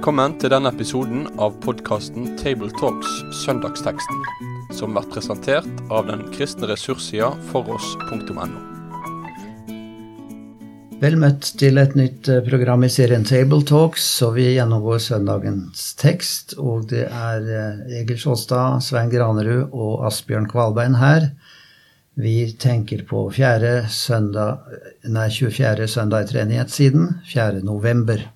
Velkommen til denne episoden av podkasten Tabletalks Søndagsteksten, som blir presentert av den kristne ressurssida foross.no. Vel møtt til et nytt eh, program i serien Tabletalks, så vi gjennomgår søndagens tekst. Og det er eh, Egil Sjåstad, Svein Granerud og Asbjørn Kvalbein her. Vi tenker på 4. søndag, nei, 24. søndag i treenighetssiden, 4. november.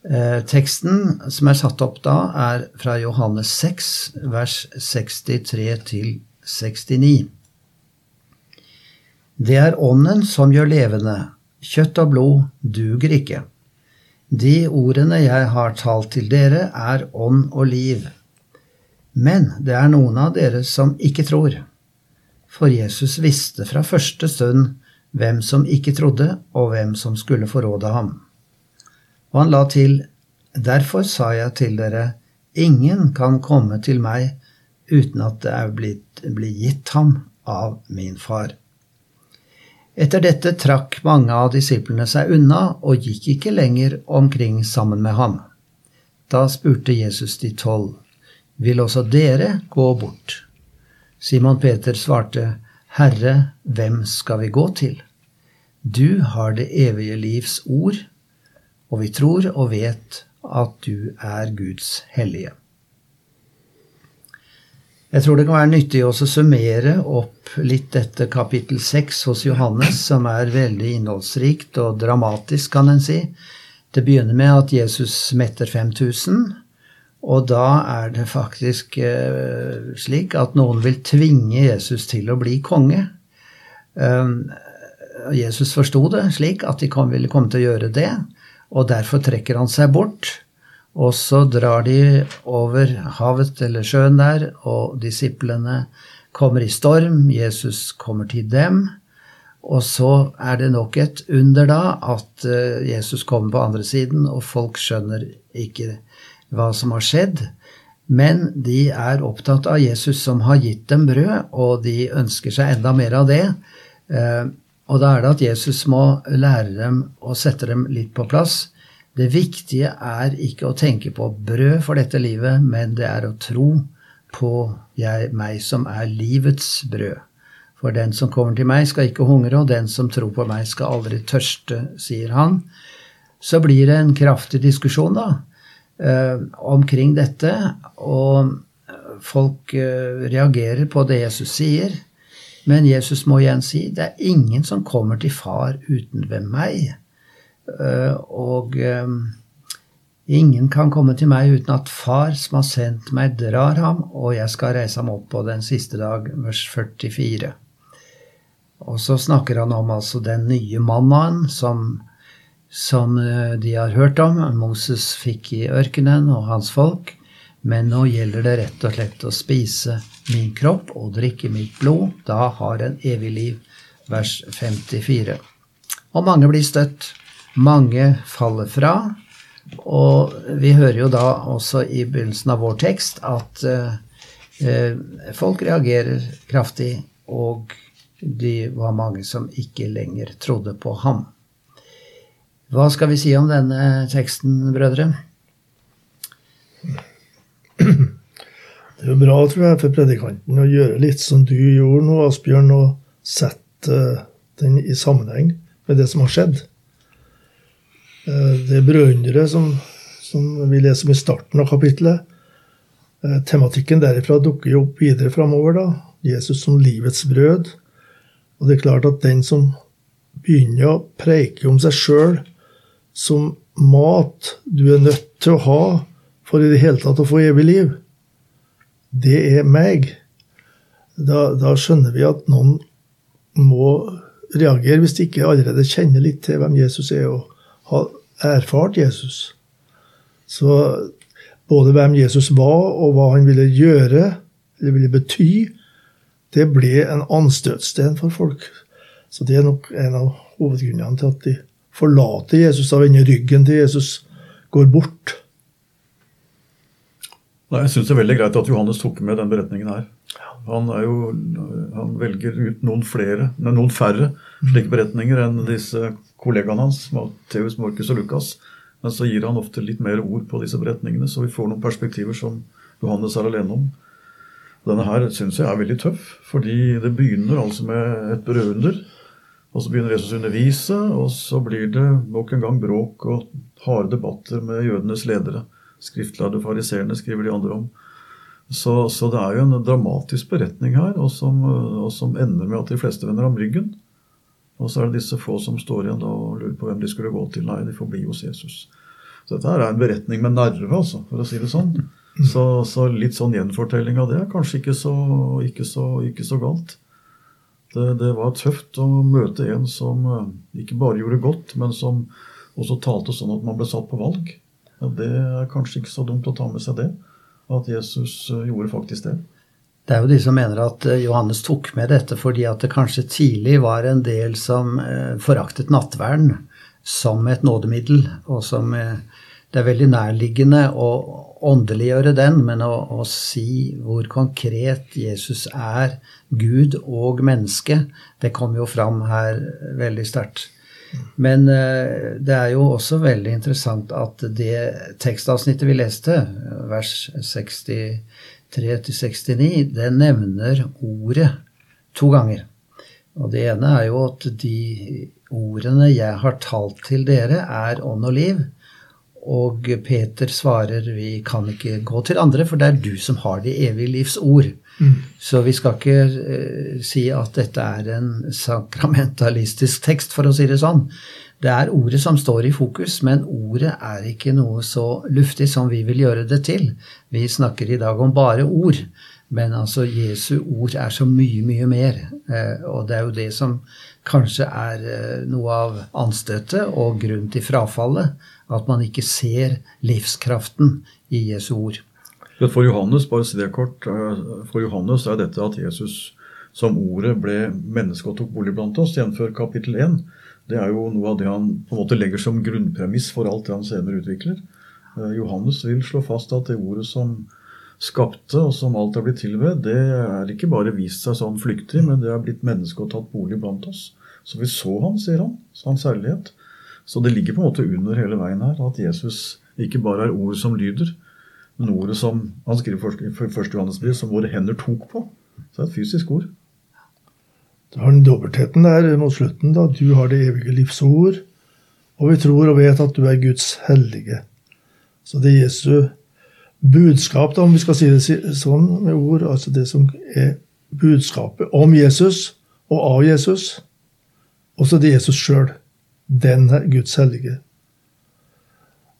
Eh, teksten som er satt opp da, er fra Johannes 6, vers 63 til 69. Det er Ånden som gjør levende, kjøtt og blod duger ikke. De ordene jeg har talt til dere, er ånd og liv. Men det er noen av dere som ikke tror. For Jesus visste fra første stund hvem som ikke trodde, og hvem som skulle forråde ham. Og han la til, Derfor sa jeg til dere, ingen kan komme til meg uten at det er blitt, blitt gitt ham av min far. Etter dette trakk mange av disiplene seg unna og gikk ikke lenger omkring sammen med ham. Da spurte Jesus de tolv, vil også dere gå bort? Simon Peter svarte, Herre, hvem skal vi gå til? Du har det evige livs ord og vi tror og vet at du er Guds hellige. Jeg tror det kan være nyttig å summere opp litt dette kapittel seks hos Johannes, som er veldig innholdsrikt og dramatisk, kan en si. Det begynner med at Jesus metter 5000, og da er det faktisk eh, slik at noen vil tvinge Jesus til å bli konge. Um, Jesus forsto det slik at de ville komme til å gjøre det og derfor trekker han seg bort. Og så drar de over havet eller sjøen der, og disiplene kommer i storm. Jesus kommer til dem. Og så er det nok et under da at eh, Jesus kommer på andre siden, og folk skjønner ikke hva som har skjedd. Men de er opptatt av Jesus som har gitt dem brød, og de ønsker seg enda mer av det. Og da er det at Jesus må lære dem og sette dem litt på plass. Det viktige er ikke å tenke på brød for dette livet, men det er å tro på jeg, meg som er livets brød. For den som kommer til meg, skal ikke hungre, og den som tror på meg, skal aldri tørste, sier han. Så blir det en kraftig diskusjon, da, eh, omkring dette, og folk eh, reagerer på det Jesus sier. Men Jesus må igjen si det er ingen som kommer til far uten ved meg. Eh, og eh, ingen kan komme til meg uten at far som har sendt meg, drar ham, og jeg skal reise ham opp på den siste dag, vers 44. Og så snakker han om altså den nye mannaen som, som eh, de har hørt om, Moses fikk i ørkenen, og hans folk. Men nå gjelder det rett og slett å spise min kropp og drikke mitt blod. Da har en evig liv. Vers 54. Og mange blir støtt. Mange faller fra. Og vi hører jo da også i begynnelsen av vår tekst at eh, folk reagerer kraftig, og de var mange som ikke lenger trodde på ham. Hva skal vi si om denne teksten, brødre? Det er jo bra tror jeg, for predikanten å gjøre litt som du gjorde nå, Asbjørn, og sette den i sammenheng med det som har skjedd. Eh, det brødunderet som, som vi leser om i starten av kapittelet, eh, tematikken derifra dukker jo opp videre framover. da. Jesus som livets brød. Og det er klart at den som begynner å preike om seg sjøl som mat du er nødt til å ha for i det hele tatt å få evig liv, det er meg, da, da, skjønner vi at noen må reagere hvis de ikke allerede kjenner litt til hvem Jesus er, og har erfart Jesus. Så både hvem Jesus var, og hva han ville gjøre, eller ville bety, det ble en anstøtsten for folk. Så det er nok en av hovedgrunnene til at de forlater Jesus, da vender ryggen til Jesus, går bort. Nei, Jeg syns det er veldig greit at Johannes tok med den beretningen her. Han, jo, han velger ut noen flere, noen færre slike beretninger enn disse kollegaene hans, Matteus, Markus og Lukas. Men så gir han ofte litt mer ord på disse beretningene, så vi får noen perspektiver som Johannes er alene om. Denne her syns jeg er veldig tøff, fordi det begynner altså med et brødunder. Og så begynner Jesus å undervise, og så blir det nok en gang bråk og harde debatter med jødenes ledere. Skriftlærde fariseerne skriver de andre om. Så, så, det er jo en dramatisk beretning her, og som, og som, ender med at de fleste vender ham ryggen. Og så er det disse få som står igjen og lurer på hvem de skulle gå til. Nei, de får bli hos Jesus. Så dette her er en beretning med nerve, altså, for å si det sånn. Så, så litt sånn gjenfortelling av det er kanskje ikke så, ikke så, ikke så galt. Det, det, var tøft å møte en som eh, ikke bare gjorde godt, men som også talte sånn at man ble satt på valg. Ja, det er kanskje ikke så dumt å ta med seg det. At Jesus eh, gjorde faktisk det. Det er jo de som mener at eh, Johannes tok med dette fordi at det kanskje tidlig var en del som eh, foraktet nattverden som et nådemiddel, og som det er veldig nærliggende å åndeliggjøre den, men å, å, si hvor konkret Jesus er Gud og menneske, det kom jo fram her veldig sterkt. Men det er jo også veldig interessant at det tekstavsnittet vi leste, vers 60 3-69, det nevner ordet to ganger. Og det ene er jo at de ordene jeg har talt til dere, er ånd og liv. Og Peter svarer vi kan ikke gå til andre, for det er du som har det evige livs ord. Mm. Så vi skal ikke uh, si at dette er en sakramentalistisk tekst, for å si det sånn. Det er ordet som står i fokus, men ordet er ikke noe så luftig som vi vil gjøre det til. Vi snakker i dag om bare ord, men altså Jesu ord er så mye, mye mer. Eh, og det er jo det som kanskje er eh, noe av anstøtet og grunnen til frafallet. At man ikke ser livskraften i Jesu ord. For Johannes bare si det kort, eh, for Johannes er dette at Jesus som ordet ble menneske og tok bolig blant oss, jf. kapittel 1 det er jo noe av det han på en måte legger som grunnpremiss for alt det han senere utvikler. Johannes vil slå fast at det ordet som skapte, og som alt er blitt til ved, det er ikke bare vist seg sånn flyktig, men det er blitt menneske og tatt bolig blant oss. Så vi så han, sier han. Hans herlighet. Så det ligger på en måte under hele veien her at Jesus ikke bare er ord som lyder, men ordet som han skriver i første Johannesbrev, som våre hender tok på. Så det er et fysisk ord. Du har den dobbeltheten der mot slutten. da, Du har det evige livsord, og vi tror og vet at du er Guds hellige. Så det Jesu budskap, da, om vi skal si det sånn med ord, altså det som er budskapet om Jesus og av Jesus, også det Jesus sjøl. Den Guds hellige.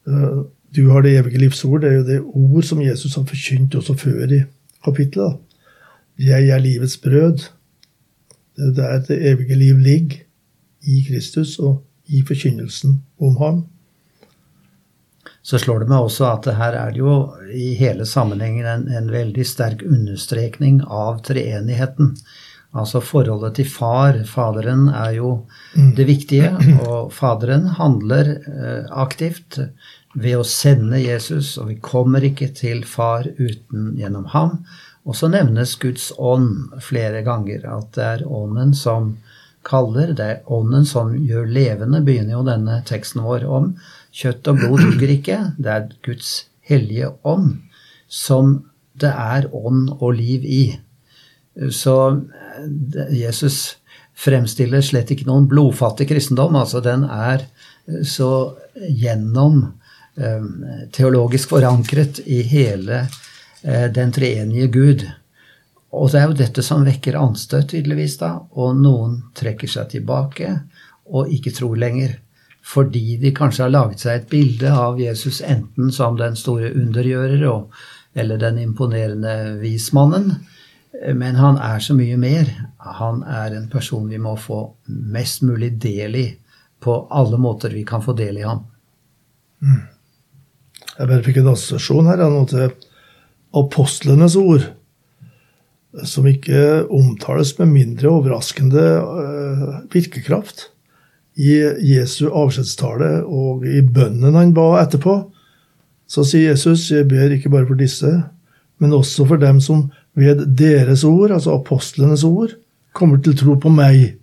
Eh, du har det evige livsord. Det er jo det ord som Jesus har forkynt også før i kapittelet. Jeg er livets brød. Det er der det evige liv ligger, i Kristus og i forkynnelsen om ham. Så slår det meg også at her er det jo i hele sammenhengen en, en veldig sterk understrekning av treenigheten. Altså forholdet til far. Faderen er jo mm. det viktige, og Faderen handler eh, aktivt ved å sende Jesus, og vi kommer ikke til far uten gjennom ham. Og så nevnes Guds ånd flere ganger. At det er ånden som kaller. Det er ånden som gjør levende, begynner jo denne teksten vår om. Kjøtt og blod duger ikke. Det er Guds hellige ånd som det er ånd og liv i. Så Jesus fremstiller slett ikke noen blodfattig kristendom. Altså den er så gjennom eh, teologisk forankret i hele Eh, den treenige Gud. Og det er jo dette som vekker anstøt, tydeligvis, da. Og noen trekker seg tilbake og ikke tror lenger. Fordi de kanskje har laget seg et bilde av Jesus enten som den store undergjører eller den imponerende vismannen. Men han er så mye mer. Han er en person vi må få mest mulig del i på alle måter vi kan få del i ham. Mm. Jeg bare fikk en assosiasjon her. nå til apostlenes ord, som ikke omtales med mindre overraskende uh, virkekraft. I Jesu avskjedstale og i bønnen han ba etterpå, så sier Jesus, jeg ber ikke bare for disse, men også for dem som ved deres ord, altså apostlenes ord, kommer til tro på meg.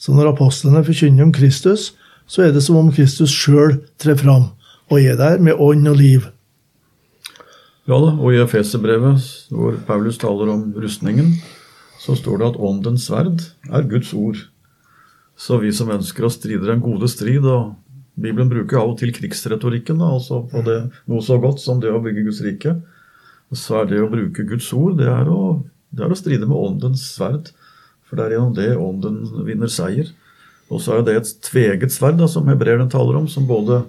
Så når apostlene forkynner om Kristus, så er det som om Kristus sjøl trer fram. og er der med ånd og liv. Ja da, og i Efeserbrevet, hvor Paulus taler om rustningen, så står det at åndens sverd er Guds ord. Så vi som ønsker å stride den gode strid, og Bibelen bruker av og til krigsretorikken, da, altså på det, noe så godt som det å bygge Guds rike, så er det å bruke Guds ord, det er å, det er å stride med åndens sverd. For det er gjennom det ånden vinner seier. Og så er det et tveget sverd da, som hebreerne taler om, som både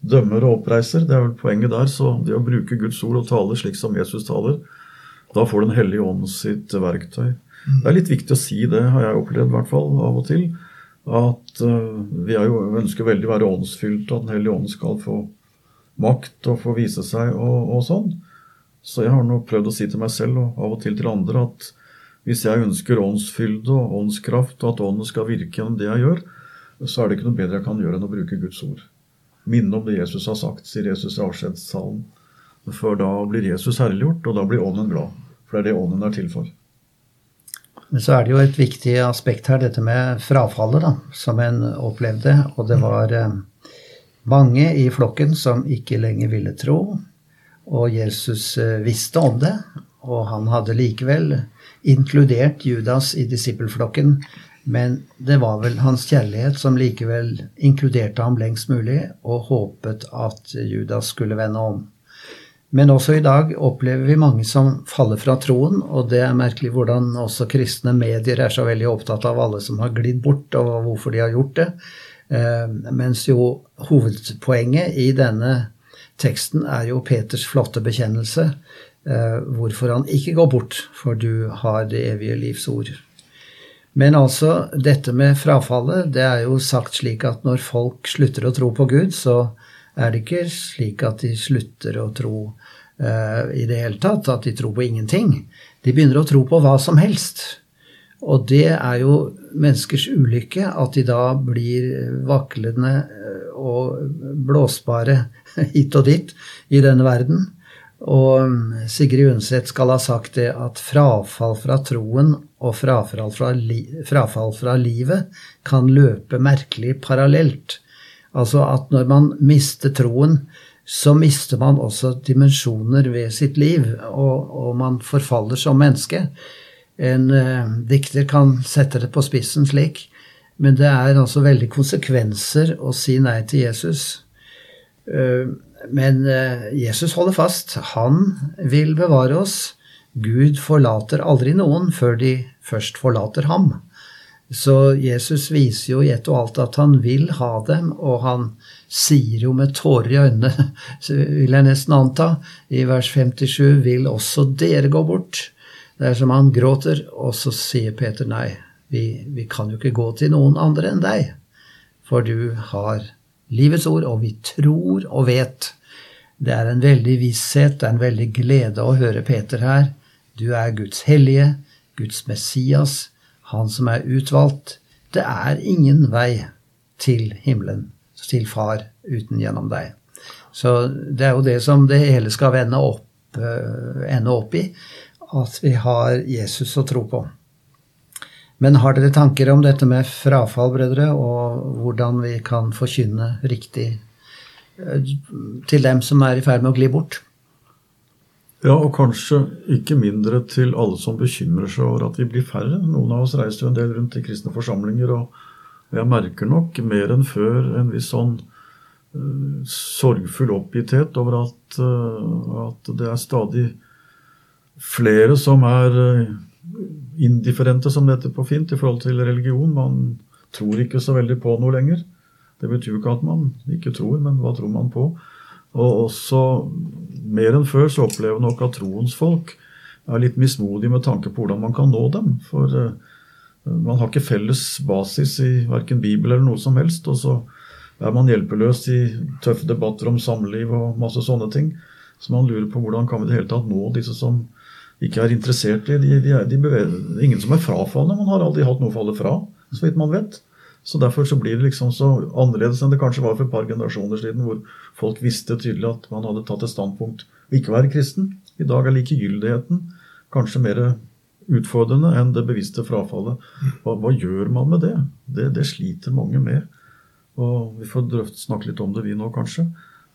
dømmer og oppreiser. Det er vel poenget der. Så det å bruke Guds ord og tale slik som Jesus taler, da får Den hellige ånd sitt verktøy. Det er litt viktig å si det, har jeg opplevd i hvert fall av og til. At vi vi jo, ønsker veldig å være åndsfylt, at Den hellige ånd skal få makt og få vise seg og, og sånn. Så jeg har nå prøvd å si til meg selv og av og til til andre at hvis jeg ønsker åndsfylde og åndskraft, og at ånden skal virke gjennom det jeg gjør, så er det ikke noe bedre jeg kan gjøre enn å bruke Guds ord. Minne om det Jesus har sagt, sier Jesus i avskjedssalen. For da blir Jesus herliggjort, og da blir ånden glad. For det er det ånden er til for. Men så er det jo et viktig aspekt her, dette med frafallet, da, som en opplevde. Og det var eh, mange i flokken som ikke lenger ville tro. Og Jesus eh, visste om det, og han hadde likevel inkludert Judas i disippelflokken, men det var vel hans kjærlighet som likevel inkluderte ham lengst mulig, og håpet at Judas skulle vende om. Men også i dag opplever vi mange som faller fra troen, og det er merkelig hvordan også kristne medier er så veldig opptatt av alle som har glidd bort, og hvorfor de har gjort det. Eh, mens jo hovedpoenget i denne teksten er jo Peters flotte bekjennelse Eh, hvorfor han ikke går bort, for du har det evige livs ord. Men altså, dette med frafallet, det er jo sagt slik at når folk slutter å tro på Gud, så er det ikke slik at de slutter å tro uh, i det hele tatt, at de tror på ingenting. De begynner å tro på hva som helst. Og det er jo menneskers ulykke at de da blir vaklende eh, og blåsbare hit og dit i denne verden. Og um, Sigrid Undset skal ha sagt det at frafall fra troen og frafall fra, li frafall fra livet kan løpe merkelig parallelt. Altså at når man mister troen, så mister man også dimensjoner ved sitt liv, og, og man forfaller som menneske. En eh, dikter kan sette det på spissen slik, men det er altså veldig konsekvenser å si nei til Jesus. Uh, men eh, Jesus holder fast. Han vil bevare oss. Gud forlater aldri noen før de først forlater ham. Så Jesus viser jo i ett og alt at han vil ha dem, og han sier jo med tårer i øynene, vil jeg nesten anta, i vers 57, vil også dere gå bort. Det er som han gråter, og så sier Peter nei, vi, vi kan jo ikke gå til noen andre enn deg, for du har livets ord, og vi tror og vet. Det er en veldig visshet, det er en veldig glede å høre Peter her. Du er Guds hellige, Guds Messias, han som er utvalgt. Det er ingen vei til himmelen, til Far, uten gjennom deg. Så det er jo det som det hele skal vende opp, uh, ende opp i, at vi har Jesus å tro på. Men har dere tanker om dette med frafall, brødre, og hvordan vi kan forkynne riktig eh, til dem som er i ferd med å gli bort? Ja, og kanskje ikke mindre til alle som bekymrer seg over at vi blir færre. Noen av oss reiser jo en del rundt i kristne forsamlinger, og jeg merker nok mer enn før en viss sånn uh, sorgfull oppgitthet over at, uh, at, det er stadig flere som er uh, indifferente, som det heter på fint, i forhold til religion. Man tror ikke så veldig på noe lenger. Det betyr jo ikke at man ikke tror, men hva tror man på? Og også mer enn før så opplever nok at troens folk er litt mismodige med tanke på hvordan man kan nå dem. For uh, man har ikke felles basis i verken Bibel eller noe som helst. Og så er man hjelpeløs i tøffe debatter om samliv og masse sånne ting. Så man lurer på hvordan kan vi i det hele tatt nå disse som ikke er interessert i. De, de de ingen som er frafallende. Man har aldri hatt noe å falle fra, så vidt man vet. Så Derfor så blir det liksom så annerledes enn det kanskje var for et par generasjoner siden, hvor folk visste tydelig at man hadde tatt et standpunkt å ikke være kristen. I dag er likegyldigheten kanskje mer utfordrende enn det bevisste frafallet. Hva, hva gjør man med det? det? det? sliter mange med. Og vi får drøft, snakke litt om det, vi nå, kanskje.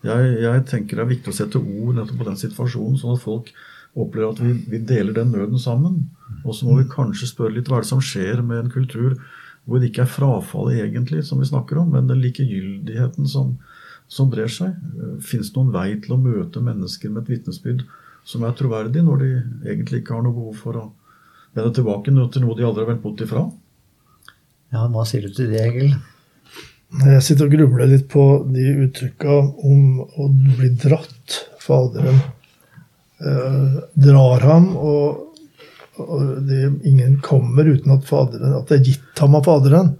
Jeg, jeg, tenker det er viktig å sette ord nettopp på den situasjonen, sånn at folk opplever at vi, vi deler den nøden sammen. Og så må vi kanskje spørre litt hva er det som skjer med en kultur hvor det ikke er frafallet egentlig som vi snakker om, men den likegyldigheten som, som brer seg. Fins det noen vei til å møte mennesker med et vitnesbyrd som er troverdig, når de egentlig ikke har noe behov for å vende tilbake til noe de aldri har vendt bort ifra? Ja, hva sier du til det, Egil? Jeg sitter og grubler litt på de uttrykka om å bli dratt. Faderen eh, drar ham, og, og det, ingen kommer uten at, faderen, at det er gitt ham av Faderen.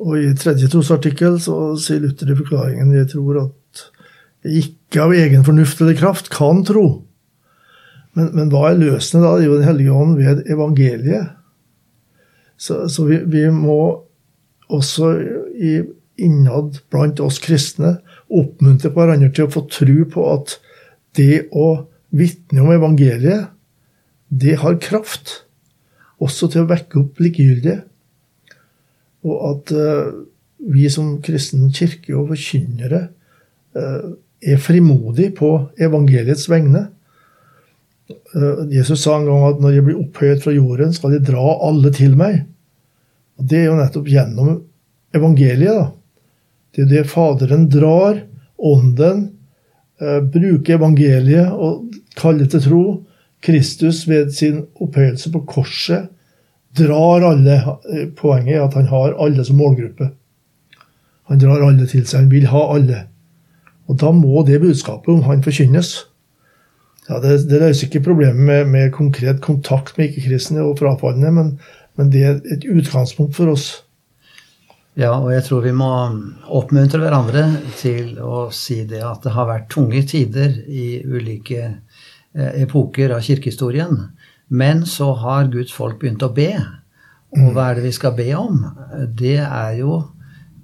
Og i tredje trosartikkel så sier Luther i forklaringen jeg tror at jeg ikke av egen fornuft eller kraft kan tro. Men, men hva er løsende da? Det er jo Den hellige ånd ved evangeliet. Så, så vi, vi, må også i, innad blant oss kristne oppmuntre hverandre til å få tro på at det å vitne om evangeliet, det har kraft. Også til å vekke opp likegyldige. Og at uh, vi som kristen kirke og forkynnere uh, er frimodige på evangeliets vegne. Uh, Jesus sa en gang at når jeg blir opphøyet fra jorden, skal de dra alle til meg. Og Det er jo nettopp gjennom evangeliet. da. Det er det Faderen drar, Ånden, bruker evangeliet og kaller til tro. Kristus ved sin opphøyelse på korset drar alle eh, Poenget er at han har alle som målgruppe. Han drar alle til seg. Han vil ha alle. Og da må det budskapet om han forkynnes. Ja, det, det løser ikke problemet med, med, konkret kontakt med ikke-kristne og frafallende, men, men det er et utgangspunkt for oss. Ja, og jeg tror vi må oppmuntre hverandre til å si det at det har vært tunge tider i ulike epoker av kirkehistorien. Men så har Guds folk begynt å be. Og hva er det vi skal be om? Det er jo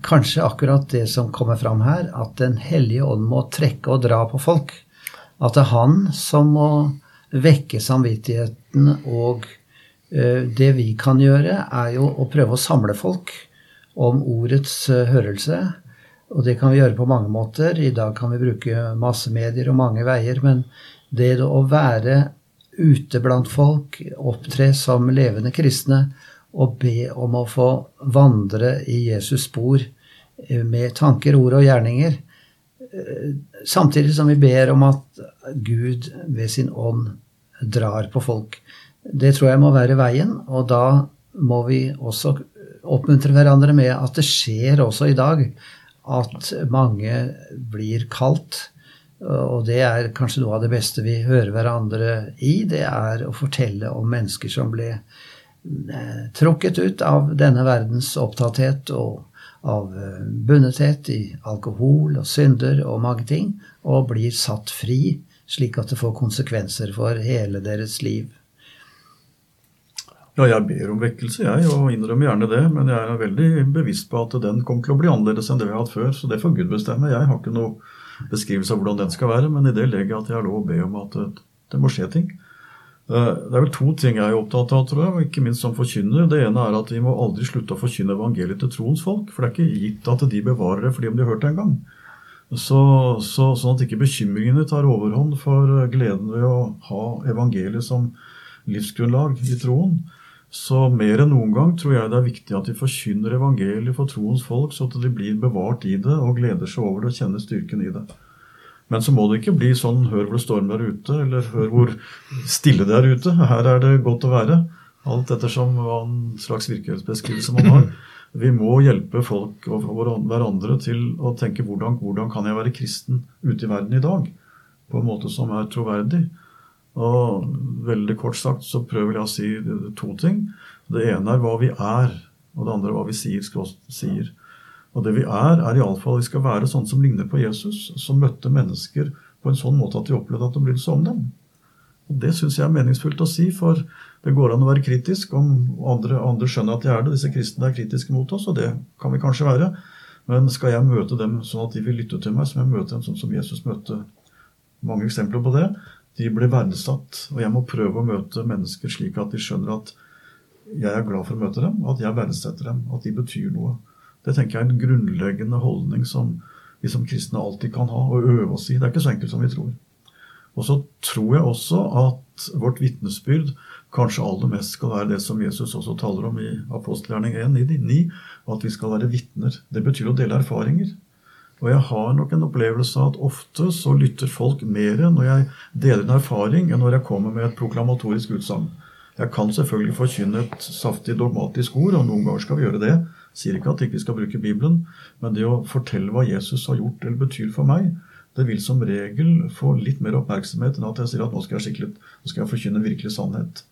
kanskje akkurat det som kommer fram her, at Den hellige ånd må trekke og dra på folk. At det er han som må vekke samvittigheten, og eh, det vi kan gjøre, er jo å prøve å samle folk om ordets eh, hørelse. Og det kan vi gjøre på mange måter. I dag kan vi bruke masse medier og mange veier. Men det å være ute blant folk, opptre som levende kristne og be om å få vandre i Jesus' spor eh, med tanker, ord og gjerninger. Eh, samtidig som vi ber om at Gud ved sin ånd drar på folk. Det tror jeg må være veien, og da må vi også oppmuntre hverandre med at det skjer også i dag at mange blir kalt og det er kanskje noe av det beste vi hører hverandre i. Det er å fortelle om mennesker som ble trukket tråkket ut av denne verdens opptatthet og av eh, bundethet i alkohol og synder og mange ting, og blir satt fri, slik at det får konsekvenser for hele deres liv. Ja, jeg ber om vekkelse, jeg, og innrømmer gjerne det. Men jeg er veldig bevisst på at den kommer til å bli annerledes enn det vi har hatt før. Så det får Gud bestemme. Jeg har ikke noe beskrivelse av hvordan den skal være, men i det legger jeg at jeg har lov å be om at det må skje ting. Eh, det er vel to ting jeg er opptatt av, tror jeg, ikke minst som forkynner. Det ene er at vi må aldri slutte å forkynne evangeliet til troens folk. For det er ikke gitt at de bevarer det fordi om de har hørt det en gang. Så, så, sånn at ikke bekymringene tar overhånd for gleden ved å ha evangeliet som livsgrunnlag i troen. Så mer enn noen gang tror jeg det er viktig at vi forkynner evangeliet for troens folk, så at de blir bevart i det og gleder seg over det og kjenner styrken i det. Men så må det ikke bli sånn 'hør hvor det stormer der ute', eller 'hør hvor stille det er ute'. Her er det godt å være. Alt ettersom hva slags virkelighetsbeskrivelse man har. Vi må hjelpe folk og hverandre til å tenke hvordan, hvordan kan jeg være kristen ute i verden i dag? På en måte som er troverdig. Og veldig kort sagt så prøver jeg å si to ting. Det ene er hva vi er, og det andre er hva vi sier. sier. Og det vi er, er iallfall vi skal være sånn som ligner på Jesus, som møtte mennesker på en sånn måte at de opplevde at de brydde seg om dem. Og Det syns jeg er meningsfullt å si, for det går an å være kritisk om andre, andre skjønner at de er det. Disse kristne er kritiske mot oss, og det kan vi kanskje være. Men skal jeg møte dem sånn at de vil lytte til meg, så må jeg møte dem sånn som Jesus møtte. Mange eksempler på det de blir verdsatt. Og jeg må prøve å møte mennesker slik at de skjønner at jeg er glad for å møte dem, at jeg verdsetter dem, at de betyr noe. Det tenker jeg er en grunnleggende holdning som, vi som kristne alltid kan ha og øve oss i. Det er ikke så enkelt som vi tror. Og så tror jeg også at vårt vitnesbyrd kanskje aller mest skal være det som Jesus også taler om i apostelgjerning 1, 9, at vi skal være vitner. Det betyr å dele erfaringer. Og jeg har nok en opplevelse av at ofte så lytter folk mer når jeg deler en erfaring, enn når jeg kommer med et proklamatorisk utsagn. Jeg kan selvfølgelig forkynne et saftig dogmatisk ord, og noen ganger skal vi gjøre det. Sier ikke at vi ikke skal bruke Bibelen, men det å fortelle hva Jesus har gjort eller betyr for meg, det vil som regel få litt mer oppmerksomhet enn at jeg sier at nå skal jeg, skikkelig, nå skal jeg forkynne virkelig sannhet.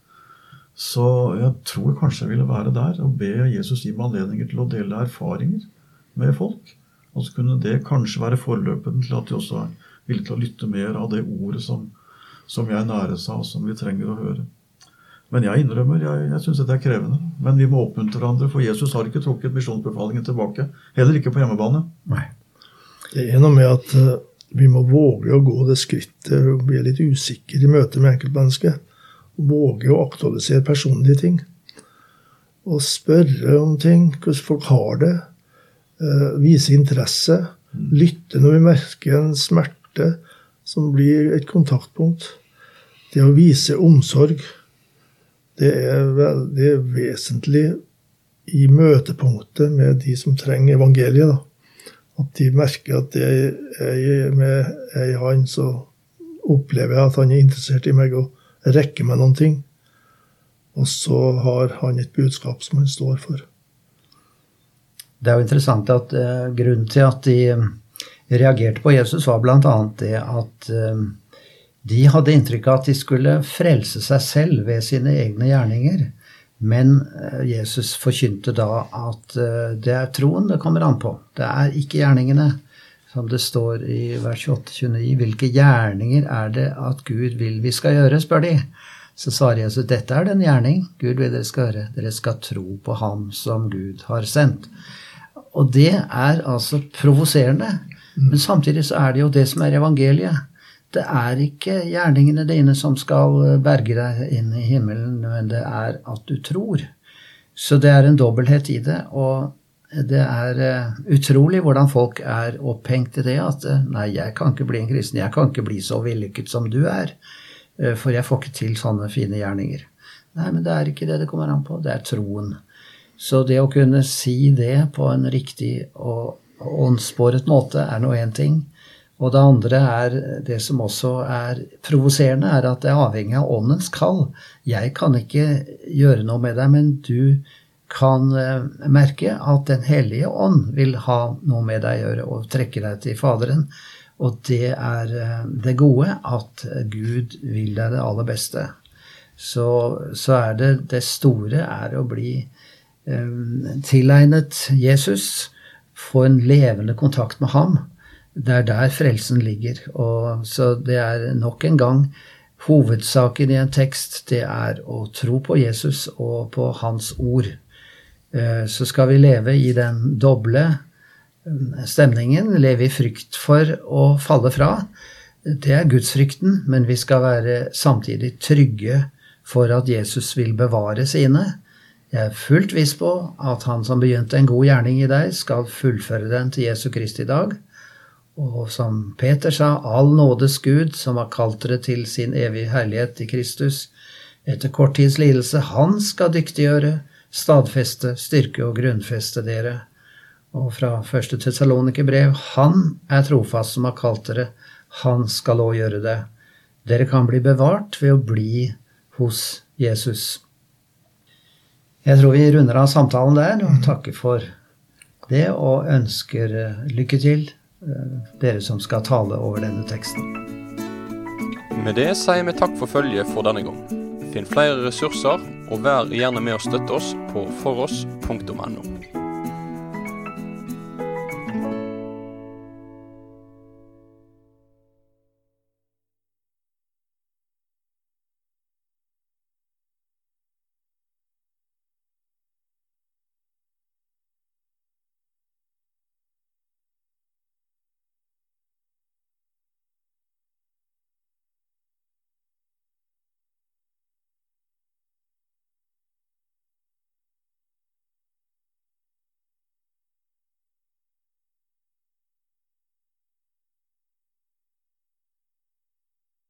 Så jeg tror kanskje jeg ville være der og be Jesus gi meg anledninger til å dele erfaringer med folk. Og så kunne det kanskje være forløperen til at de også er villige til å lytte mer av det ordet som, som jeg næres av, og som vi trenger å høre. Men jeg innrømmer, jeg, jeg syns dette er krevende. Men vi må oppmuntre hverandre, for Jesus har ikke trukket misjonsbefalingen tilbake. Heller ikke på hjemmebane. Nei. Det er noe med at uh, vi må våge å gå det skrittet og bli litt usikker i møte med enkeltmennesket. Våge å aktualisere personlige ting. Og spørre om ting, hvordan folk har det. Uh, vise interesse. Lytte når vi merker en smerte som blir et kontaktpunkt. Det å vise omsorg, det er veldig vesentlig i møtepunktet med de som trenger evangeliet. da. At de merker at jeg er med ei han, så opplever jeg at han er interessert i meg og rekker meg noen ting. Og så har han et budskap som han står for. Det er jo interessant at uh, grunnen til at de eh, reagerte på Jesus, var bl.a. det at uh, de hadde inntrykk av at de skulle frelse seg selv ved sine egne gjerninger. Men Jesus forkynte da at det er troen det kommer an på. Det er ikke gjerningene. Som det står i vers 28-29. Hvilke gjerninger er det at Gud vil vi skal gjøre, spør de. Så svarer Jesus dette er den gjerning Gud vil dere skal gjøre. Dere skal tro på Ham som Gud har sendt. Og det er altså provoserende. Men samtidig så er det jo det som er evangeliet. Det er ikke gjerningene dine som skal berge deg inn i himmelen, men det er at du tror. Så det er en dobbelthet i det. Og det er utrolig hvordan folk er opphengt i det at nei, jeg kan ikke bli en kristen. Jeg kan ikke bli så vellykket som du er. For jeg får ikke til sånne fine gjerninger. Nei, men det er ikke det det kommer an på. Det er troen. Så det å kunne si det på en riktig og åndsbåret måte er nå én ting. Og det andre er det som også er provoserende, er at det er avhengig av åndens kall. Jeg kan ikke gjøre noe med deg, men du kan merke at Den hellige ånd vil ha noe med deg å gjøre og trekke deg til Faderen. Og det er det gode at Gud vil deg det aller beste. Så, så er det det store er å bli tilegnet Jesus, få en levende kontakt med ham. Det er der frelsen ligger. Og, så det er nok en gang hovedsaken i en tekst, det er å tro på Jesus og på hans ord. Så skal vi leve i den doble stemningen, leve i frykt for å falle fra. Det er gudsfrykten, men vi skal være samtidig trygge for at Jesus vil bevare sine. Jeg er fullt viss på at han som begynte en god gjerning i deg, skal fullføre den til Jesu Kristi dag. Og som Peter sa, all nådes Gud, som har kalt dere til sin evige herlighet i Kristus, etter kort tids lidelse, han skal dyktiggjøre, stadfeste, styrke og grunnfeste dere. Og fra første Tessalonikerbrev, han er trofast som har kalt dere, han skal òg gjøre det. Dere kan bli bevart ved å bli hos Jesus. Jeg tror vi runder av samtalen der og takker for det og ønsker lykke til, dere som skal tale over denne teksten. Med det sier vi takk for følget for denne gang. Finn flere ressurser, og vær gjerne med å støtte oss på foross.no.